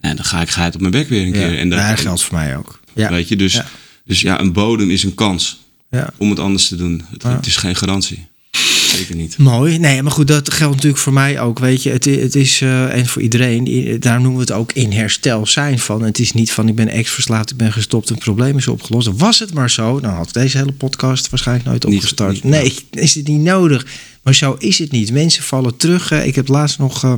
ja, dan ga ik geit op mijn bek weer een ja. keer. En dat, Ja, dat geldt voor mij ook. Ja. Weet je, dus ja. dus ja, een bodem is een kans Ja. om het anders te doen. Het, Ja. het is geen garantie. zeker niet. Mooi. Nee, maar goed, dat geldt natuurlijk voor mij ook. Weet je, het, het is, eh, en voor iedereen, daar noemen we het ook in herstel zijn van. Het is niet van ik ben ex-verslaafd, ik ben gestopt, een probleem is opgelost. Was het maar zo, dan had deze hele podcast waarschijnlijk nooit opgestart. niet- nee, is het niet nodig. Maar zo is het niet. Mensen vallen terug. ik heb laatst nog. eh,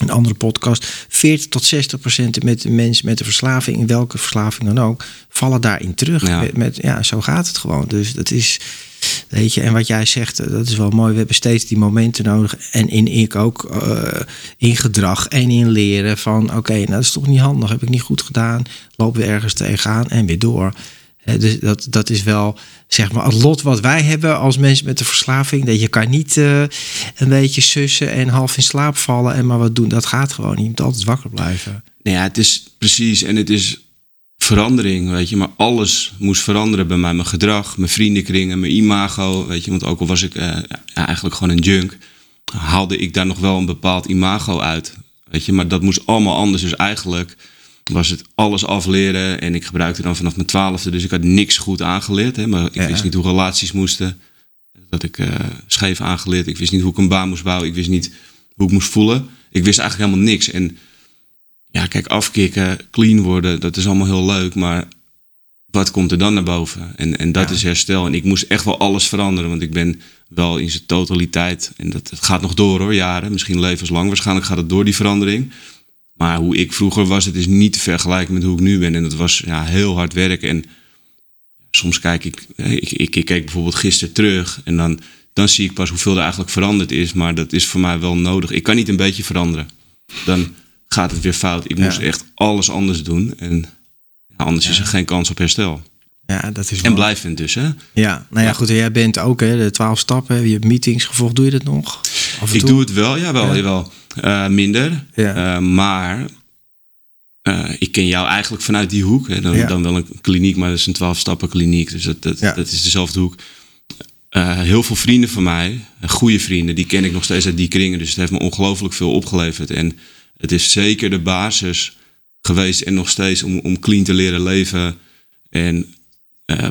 een andere podcast. 40 tot 60 procent met de mensen met de verslaving, in welke verslaving dan ook, vallen daarin terug. Ja. Met, met- ja, zo gaat het gewoon. Dus dat is, weet je, en wat jij zegt, eh, dat is wel mooi. We hebben steeds die momenten nodig. En in ik ook, eh, in gedrag en in leren van, oké, nou dat is toch niet handig, heb ik niet goed gedaan, lopen we ergens tegenaan en weer door. Dus dat, dat is wel zeg maar het lot wat wij hebben als mensen met de verslaving. Dat je kan niet eh, een beetje sussen en half in slaap vallen en maar wat doen. Dat gaat gewoon niet. Je moet altijd wakker blijven. Nou ja, het is precies. En het is verandering, weet je. Maar alles moest veranderen bij mij. Mijn gedrag, mijn vriendenkringen, mijn imago, weet je. Want ook al was ik eh, eigenlijk gewoon een junk... haalde ik daar nog wel een bepaald imago uit. Weet je, maar dat moest allemaal anders. Dus eigenlijk was het alles afleren. En ik gebruikte dan vanaf mijn twaalfde. Dus ik had niks goed aangeleerd. Hè, maar ik Ja. wist niet hoe relaties moesten. Dat ik eh, scheef aangeleerd. Ik wist niet hoe ik een baan moest bouwen. Ik wist niet hoe ik moest voelen. Ik wist eigenlijk helemaal niks. En ja, kijk, afkicken, clean worden, dat is allemaal heel leuk. Maar wat komt er dan naar boven? En, en dat Ja. is herstel. En ik moest echt wel alles veranderen. Want ik ben wel in zijn totaliteit. En dat het gaat nog door hoor, jaren. Misschien levenslang. Waarschijnlijk gaat het door die verandering. Maar hoe ik vroeger was, het is niet te vergelijken met hoe ik nu ben. En dat was ja, heel hard werken. En soms kijk ik, ik, ik, ik keek bijvoorbeeld gisteren terug. En dan, dan zie ik pas hoeveel er eigenlijk veranderd is. Maar dat is voor mij wel nodig. Ik kan niet een beetje veranderen. Dan gaat het weer fout. Ik Ja. moest echt alles anders doen. En ja, anders is er geen kans op herstel. Ja, dat is En blijvend dus, hè? Ja, nou ja, goed. en Jij bent ook hè, de twaalf stappen. Je hebt meetings gevolgd. Doe je dat nog? Af en Ik toe? doe het wel, jawel, Ja. jawel. Eh, minder. Ja. Eh, maar eh, ik ken jou eigenlijk vanuit die hoek. Hè. Dan, Ja. dan wel een kliniek, maar dat is een 12-stappen kliniek. Dus dat, dat, Ja. dat is dezelfde hoek. Heel veel vrienden van mij, goede vrienden, die ken ik nog steeds uit die kringen. Dus het heeft me ongelooflijk veel opgeleverd. En het is zeker de basis geweest en nog steeds om, om clean te leren leven. En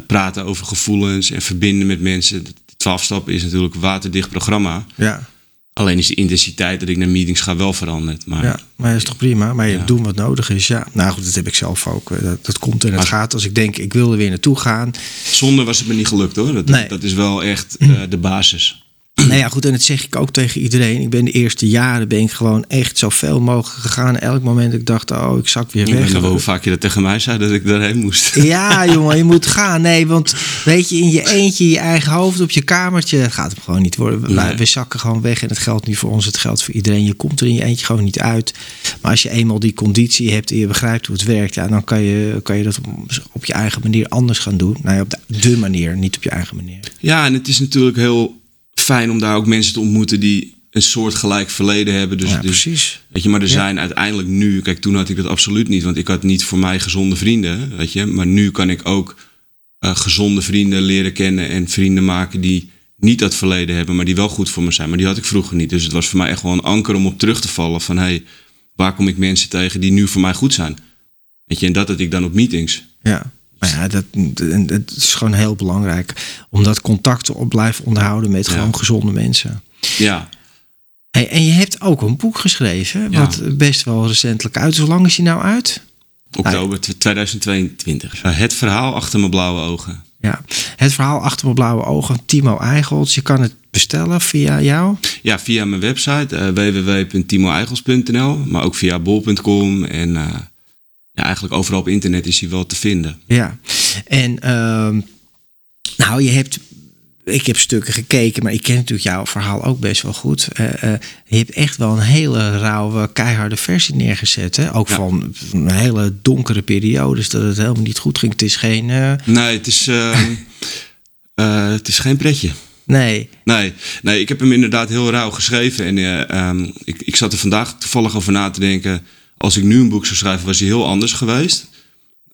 praten over gevoelens en verbinden met mensen. De 12 stappen is natuurlijk een waterdicht programma. Ja, Alleen is de intensiteit dat ik naar meetings ga wel veranderd. Maar ja, maar dat is toch prima. Maar je Ja. doen wat nodig is. Ja, nou goed, dat heb ik zelf ook. Eh, Dat, dat komt en het Maar- gaat. Als ik denk, ik wil er weer naartoe gaan. zonder was het me niet gelukt hoor. Dat, Nee. dat is wel echt eh, de basis. Nou ja, goed, en dat zeg ik ook tegen iedereen. Ik ben de eerste jaren ben ik gewoon echt zoveel mogelijk gegaan. Elk moment dat ik dacht, oh, ik zak weer Ik weet weg. nog wel hoe vaak je dat tegen mij zei dat ik daarheen moest. Ja, jongen, je moet gaan. Nee, want weet je, in je eentje, je eigen hoofd, op je kamertje, het gaat hem gewoon niet worden. We, Nee. we zakken gewoon weg en het geldt niet voor ons, het geldt voor iedereen. Je komt er in je eentje gewoon niet uit. Maar als je eenmaal die conditie hebt en je begrijpt hoe het werkt, ja, dan kan je, kan je dat op, op je eigen manier anders gaan doen. Nou ja, op de, de manier, niet op je eigen manier. Ja, en het is natuurlijk heel fijn om daar ook mensen te ontmoeten die een soort gelijk verleden hebben. Dus, ja, dus precies. weet je, maar er Ja. zijn uiteindelijk nu, kijk, toen had ik dat absoluut niet, want ik had niet voor mij gezonde vrienden, weet je. Maar nu kan ik ook eh, gezonde vrienden leren kennen en vrienden maken die niet dat verleden hebben, maar die wel goed voor me zijn. Maar die had ik vroeger niet. Dus het was voor mij echt wel een anker om op terug te vallen van, hé, hey, waar kom ik mensen tegen die nu voor mij goed zijn? Weet je, en dat had ik dan op meetings. Ja. Maar ja, dat, het is gewoon heel belangrijk om dat contact te op blijven onderhouden met Ja. gewoon gezonde mensen. Ja, Hey, en je hebt ook een boek geschreven, Ja. wat best wel recentelijk uit is. Hoe lang is hij nou uit? oktober 2022. Eh, het verhaal achter mijn blauwe ogen. Ja, het verhaal achter mijn blauwe ogen, Timo Eigels. Je kan het bestellen via jou. Ja, via mijn website uh, www.timoeigels.nl, maar ook via bol.com en uh, ja, eigenlijk overal op internet is hij wel te vinden. Ja, en ehm, nou, je hebt, ik heb stukken gekeken, maar ik ken natuurlijk jouw verhaal ook best wel goed. Uh, uh, je hebt echt wel een hele rauwe, keiharde versie neergezet, hè? Ook Ja. van een hele donkere periodes, dat het helemaal niet goed ging. Het is geen, uh, Nee, het is, uh, het is geen pretje. nee, Nee, nee, ik heb hem inderdaad heel rauw geschreven. En um, ik, ik zat er vandaag toevallig over na te denken. Als ik nu een boek zou schrijven, was hij heel anders geweest.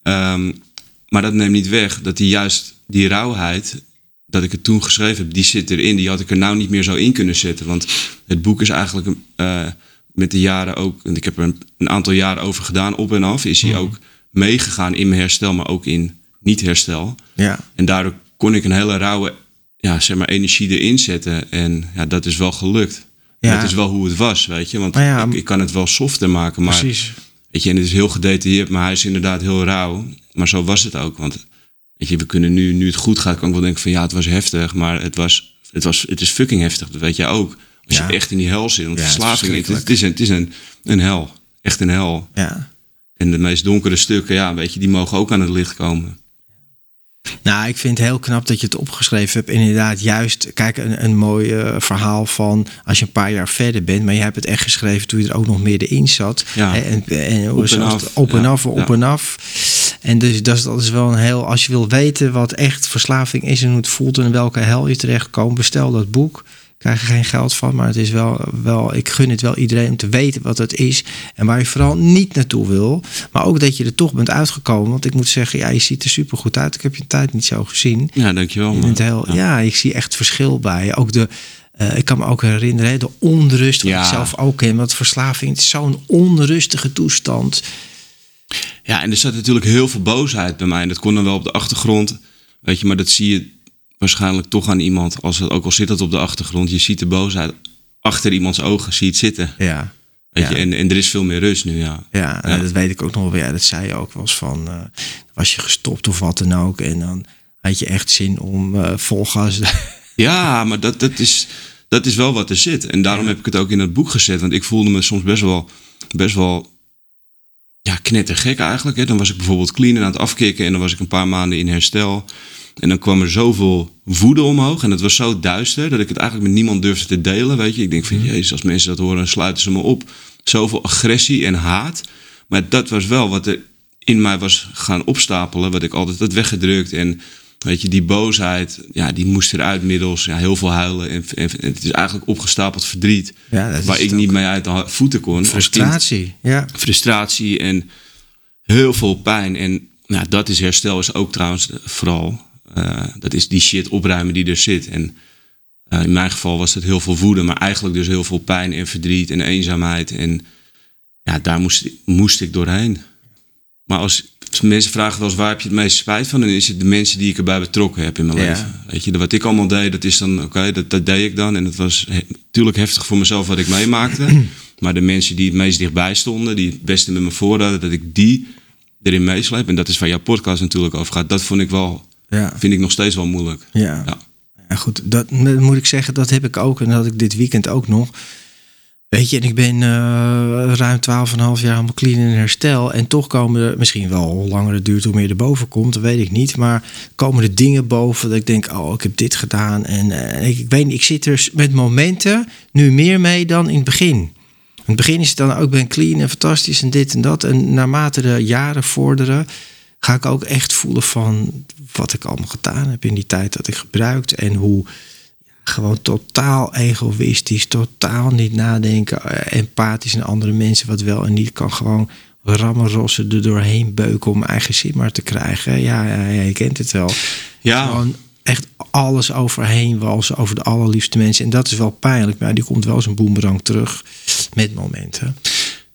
Um, maar dat neemt niet weg dat hij juist die rauwheid, dat ik het toen geschreven heb, die zit erin. Die had ik er nou niet meer zo in kunnen zetten. Want het boek is eigenlijk uh, met de jaren ook, en ik heb er een, een, aantal jaren over gedaan, op en af, is hij mm. ook meegegaan in mijn herstel, maar ook in niet herstel. Ja. En daardoor kon ik een hele rauwe ja, zeg maar, energie erin zetten. En ja, dat is wel gelukt. Ja. Dat is wel hoe het was, weet je. Want ja, ik, ik kan het wel softer maken, maar... Precies. Weet je, en het is heel gedetailleerd, maar hij is inderdaad heel rauw. Maar zo was het ook. Want weet je, we kunnen nu, nu het goed gaat, kan ik wel denken van ja, het was heftig. Maar het, was, het, was, het is fucking heftig. Dat weet jij ook. Als Ja. je echt in die hel zit. Want het is verslaving, het, verschrikkelijk. het is, een, het is een, een hel. Echt een hel. Ja. En de meest donkere stukken, ja, weet je, die mogen ook aan het licht komen. Nou, ik vind het heel knap dat je het opgeschreven hebt. Inderdaad, juist, kijk, een, een mooi eh, verhaal van als je een paar jaar verder bent. Maar je hebt het echt geschreven toen je er ook nog meer in zat. Ja. Hè, En, en, Op en af. op en af, op en af. En dus dat is, dat is wel een heel, als je wil weten wat echt verslaving is en hoe het voelt en in welke hel je terechtkomt, bestel dat boek. Krijg je geen geld van, maar het is wel, wel, ik gun het wel iedereen om te weten wat het is en waar je vooral niet naartoe wil. Maar ook dat je er toch bent uitgekomen. Want ik moet zeggen, ja, je ziet er super goed uit. Ik heb je een tijd niet zo gezien. Ja, dankjewel. Je bent heel, ja. ik zie echt verschil bij je. Ook de, eh, ik kan me ook herinneren, de onrust, wat Ja. ik zelf ook ken. Want verslaving is zo'n onrustige toestand. Ja, en er zat natuurlijk heel veel boosheid bij mij. En dat kon dan wel op de achtergrond. Weet je, maar dat zie je waarschijnlijk toch aan iemand. Als het, ook al zit dat op de achtergrond, je ziet de boosheid achter iemands ogen, zie je het zitten. Ja, Weet Ja. je, en, en er is veel meer rust nu, ja. ja, Ja. dat weet ik ook nog wel. Ja, dat zei je ook wel eens van, eh, was je gestopt of wat dan ook. En dan had je echt zin om eh vol gas... Ja, maar dat, dat, is, dat is wel wat er zit. En daarom heb ik het ook in het boek gezet. Want ik voelde me soms best wel, best wel ja, knettergek eigenlijk. Hè. Dan was ik bijvoorbeeld clean en aan het afkicken. En dan was ik een paar maanden in herstel. En dan kwam er zoveel woede omhoog. En het was zo duister dat ik het eigenlijk met niemand durfde te delen. Weet je, ik denk van jezus, als mensen dat horen, sluiten ze me op. Zoveel agressie en haat. Maar dat was wel wat er in mij was gaan opstapelen. Wat ik altijd had weggedrukt. En weet je, die boosheid, ja, die moest eruit middels ja, heel veel huilen. En, en, en het is eigenlijk opgestapeld verdriet. Ja, dat is waar ik niet mee uit de voeten kon. Frustratie, ja. frustratie en heel veel pijn. En nou, dat is herstel, is ook trouwens vooral. Eh, dat is die shit opruimen die er zit. En eh, in mijn geval was het heel veel woede, maar eigenlijk dus heel veel pijn en verdriet en eenzaamheid. En ja, daar moest, moest ik doorheen. Maar als, als mensen vragen wel eens waar heb je het meest spijt van, dan is het de mensen die ik erbij betrokken heb in mijn Ja. leven. Weet je, wat ik allemaal deed, dat is dan, oké, dat, dat deed ik dan. En het was he- natuurlijk heftig voor mezelf wat ik meemaakte. maar de mensen die het meest dichtbij stonden, die het beste met me voor hadden, dat ik die erin meesleep. En dat is waar jouw podcast natuurlijk over gaat. Dat vond ik wel, ja. vind ik nog steeds wel moeilijk. Ja. Ja. Ja, goed, dat dat moet ik zeggen, dat heb ik ook. En dat had ik dit weekend ook nog. Weet je, en ik ben eh, ruim 12,5 jaar helemaal clean in herstel. En toch komen er, misschien wel hoe langer het duurt, hoe meer er boven komt, dat weet ik niet. Maar komen er dingen boven dat ik denk, oh, ik heb dit gedaan. En eh, ik, ik weet ik zit er met momenten nu meer mee dan in het begin. In het begin is het dan ook, ik ben clean en fantastisch en dit en dat. En naarmate de jaren vorderen, ga ik ook echt voelen van wat ik allemaal gedaan heb in die tijd dat ik gebruikt. En hoe gewoon totaal egoïstisch, totaal niet nadenken, eh, empathisch naar andere mensen wat wel en niet kan gewoon rammen rossen er doorheen beuken om eigen zin maar te krijgen. Ja, ja, ja je kent het wel. Ja, Gewoon echt alles overheen walsen over de allerliefste mensen. En dat is wel pijnlijk, maar die komt wel een boemerang terug met momenten.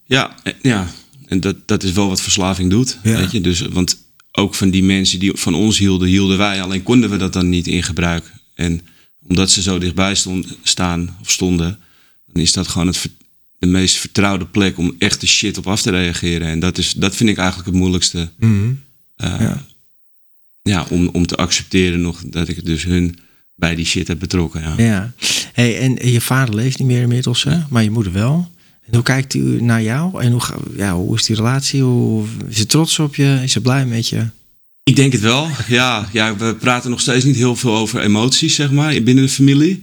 Ja, eh, ja. En dat, dat is wel wat verslaving doet. Ja. Weet je? Dus, want ook van die mensen die van ons hielden, hielden wij. Alleen konden we dat dan niet in gebruik. En omdat ze zo dichtbij stond, staan of stonden, dan is dat gewoon het, de meest vertrouwde plek om echt de shit op af te reageren. En dat, is, dat vind ik eigenlijk het moeilijkste. eh, Ja. ja. om, om te accepteren nog dat ik dus hun bij die shit heb betrokken. Ja. Ja. Hey, en je vader leeft niet meer inmiddels, hè? maar je moeder wel. En hoe kijkt u naar jou? En hoe, ja, hoe is die relatie? Hoe, is ze trots op je? Is ze blij met je? Ik denk het wel. Ja, ja, we praten nog steeds niet heel veel over emoties, zeg maar, binnen de familie.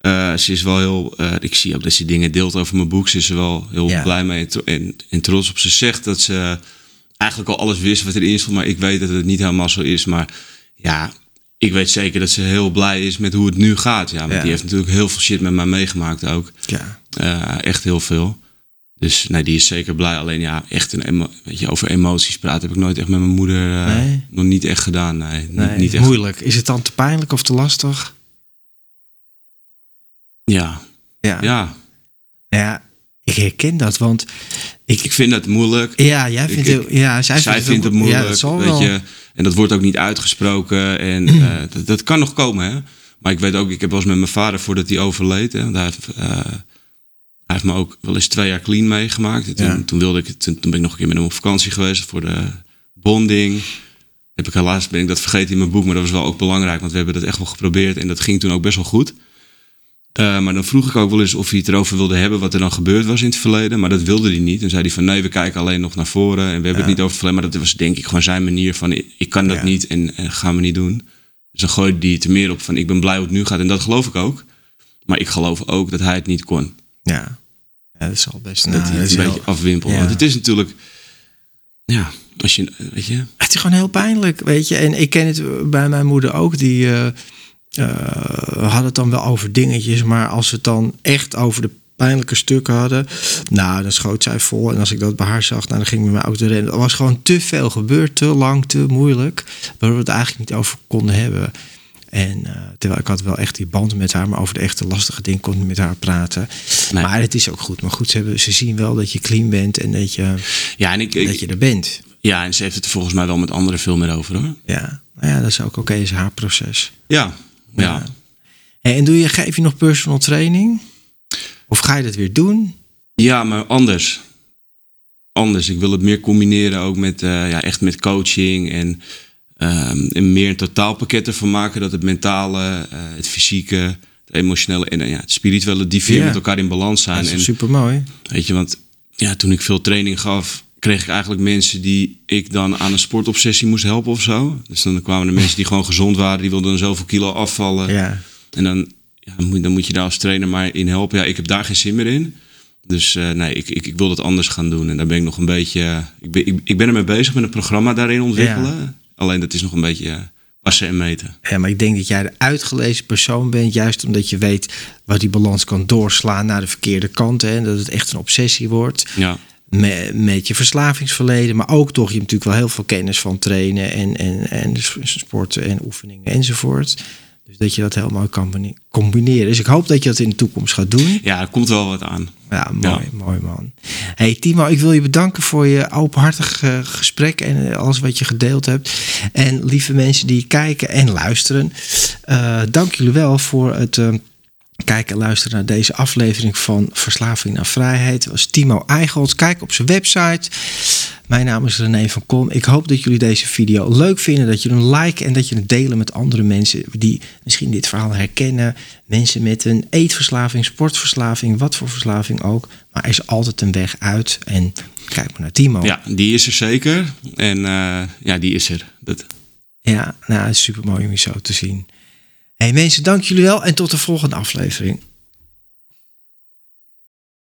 Eh, ze is wel heel. eh, ik zie ook dat ze dingen deelt over mijn boek. Ze is er wel heel Ja. blij mee en, en trots op. Ze zegt dat ze eigenlijk al alles wist wat erin stond, maar ik weet dat het niet helemaal zo is. Maar ja, ik weet zeker dat ze heel blij is met hoe het nu gaat. Ja, want Ja. die heeft natuurlijk heel veel shit met mij meegemaakt ook. Ja. Eh, echt heel veel. Dus nee, die is zeker blij. Alleen ja, echt een emo- weet je, over emoties praten heb ik nooit echt met mijn moeder eh, Nee? nog niet echt gedaan. Nee, niet- Nee, niet echt. moeilijk. Is het dan te pijnlijk of te lastig? Ja, Ja. ja. Ja, ik herken dat, want ik... Ik vind dat moeilijk. Ja, jij vindt ik- het... Ja, zij, Zij vindt vindt het moeilijk, Ja, dat zal weet je. En dat wordt ook niet uitgesproken. En eh, dat, dat kan nog komen, hè. Maar ik weet ook, ik heb wel eens met mijn vader voordat hij overleed. Hè, want hij heeft, eh, hij heeft me ook wel eens twee jaar clean meegemaakt. En Toen, Ja. toen, wilde ik, het- toen, toen ben ik nog een keer met hem op vakantie geweest voor de bonding. Heb ik helaas ben ik dat vergeten in mijn boek, maar dat was wel ook belangrijk, want we hebben dat echt wel geprobeerd en dat ging toen ook best wel goed. Eh, maar dan vroeg ik ook wel eens of hij het erover wilde hebben wat er dan gebeurd was in het verleden. Maar dat wilde hij niet. En zei hij van nee, we kijken alleen nog naar voren. En we hebben het niet over het verleden. Maar dat was denk ik gewoon zijn manier van ik, kan dat Ja. niet en, en gaan we niet doen. Dus dan gooide hij het er meer op van ik ben blij hoe het nu gaat. En dat geloof ik ook. Maar ik geloof ook dat hij het niet kon. Ja. ja, dat is al best dat hij dat het is een heel- beetje afwimpelde. ja. Want het is natuurlijk... Ja, als je... Weet je... Het is gewoon heel pijnlijk, weet je. En ik ken het bij mijn moeder ook. Die eh eh, had het dan wel over dingetjes. Maar als we het dan echt over de pijnlijke stukken hadden... Nou, dan schoot zij vol. En als ik dat bij haar zag, nou, dan ging ik met mijn auto rennen. Er was gewoon te veel gebeurd, te lang, te moeilijk. Waar we het eigenlijk niet over konden hebben. En eh, terwijl ik had wel echt die band met haar, maar over de echte lastige dingen kon ik niet met haar praten. Nee. Maar het is ook goed. Maar goed, ze, hebben, ze zien wel dat je clean bent en dat je, Ja, en ik, ik- dat je er bent. ja, en ze heeft het er volgens mij wel met anderen veel meer over hoor. Ja, nou ja, dat is ook oké, is haar proces. Ja, ja. En doe je, geef je nog personal training? Of ga je dat weer doen? Ja, maar anders. Anders. Ik wil het meer combineren ook met, eh, ja, echt met coaching en, ehm, en meer een totaalpakket ervan maken. Dat het mentale, eh, het fysieke, het emotionele en eh, ja, het spirituele, die vier Ja. met elkaar in balans zijn. Dat is En super mooi. weet je, want ja, toen ik veel training gaf, kreeg ik eigenlijk mensen die ik dan aan een sportobsessie moest helpen of zo. Dus dan kwamen er mensen die gewoon gezond waren, die wilden dan zoveel kilo afvallen. Ja. En dan, ja, dan moet, je daar als trainer maar in helpen. Ja, ik heb daar geen zin meer in. Dus eh, nee, ik, ik, ik wil het anders gaan doen. En daar ben ik nog een beetje... eh, ik, ben, ik, ik ben ermee bezig met een programma daarin ontwikkelen. Alleen dat is nog een beetje eh, passen en meten. ja, maar ik denk dat jij de uitgelezen persoon bent. Juist omdat je weet wat die balans kan doorslaan naar de verkeerde kant. Hè, en dat het echt een obsessie wordt. Ja, Met, met je verslavingsverleden. Maar ook toch, je hebt natuurlijk wel heel veel kennis van trainen. En, en, en sporten en oefeningen enzovoort. Dus dat je dat helemaal kan combine- combineren. Dus ik hoop dat je dat in de toekomst gaat doen. ja, er komt wel wat aan. Ja, mooi, mooi man. Hey Timo, ik wil je bedanken voor je openhartig eh, gesprek en eh, alles wat je gedeeld hebt. En lieve mensen die kijken en luisteren, eh, dank jullie wel voor het kijken en luisteren naar deze aflevering van Verslaving naar Vrijheid. Dat was Timo Eichholz. Kijk op zijn website. Mijn naam is René van Kom. Ik hoop dat jullie deze video leuk vinden, dat je hem liken en dat je het delen met andere mensen die misschien dit verhaal herkennen. Mensen met een eetverslaving, sportverslaving, wat voor verslaving ook. Maar er is altijd een weg uit. En kijk maar naar Timo. Ja, die is er zeker. En eh, ja, die is er. Dat, Ja, nou, het is super mooi om je zo te zien. Hey mensen, dank jullie wel en tot de volgende aflevering.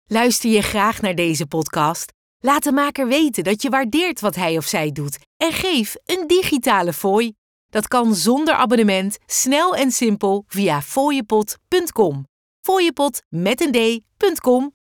Luister je graag naar deze podcast? Laat de maker weten dat je waardeert wat hij of zij doet en geef een digitale fooi. Dat kan zonder abonnement, snel en simpel via fooiepot.com. Fooiepot met een d.com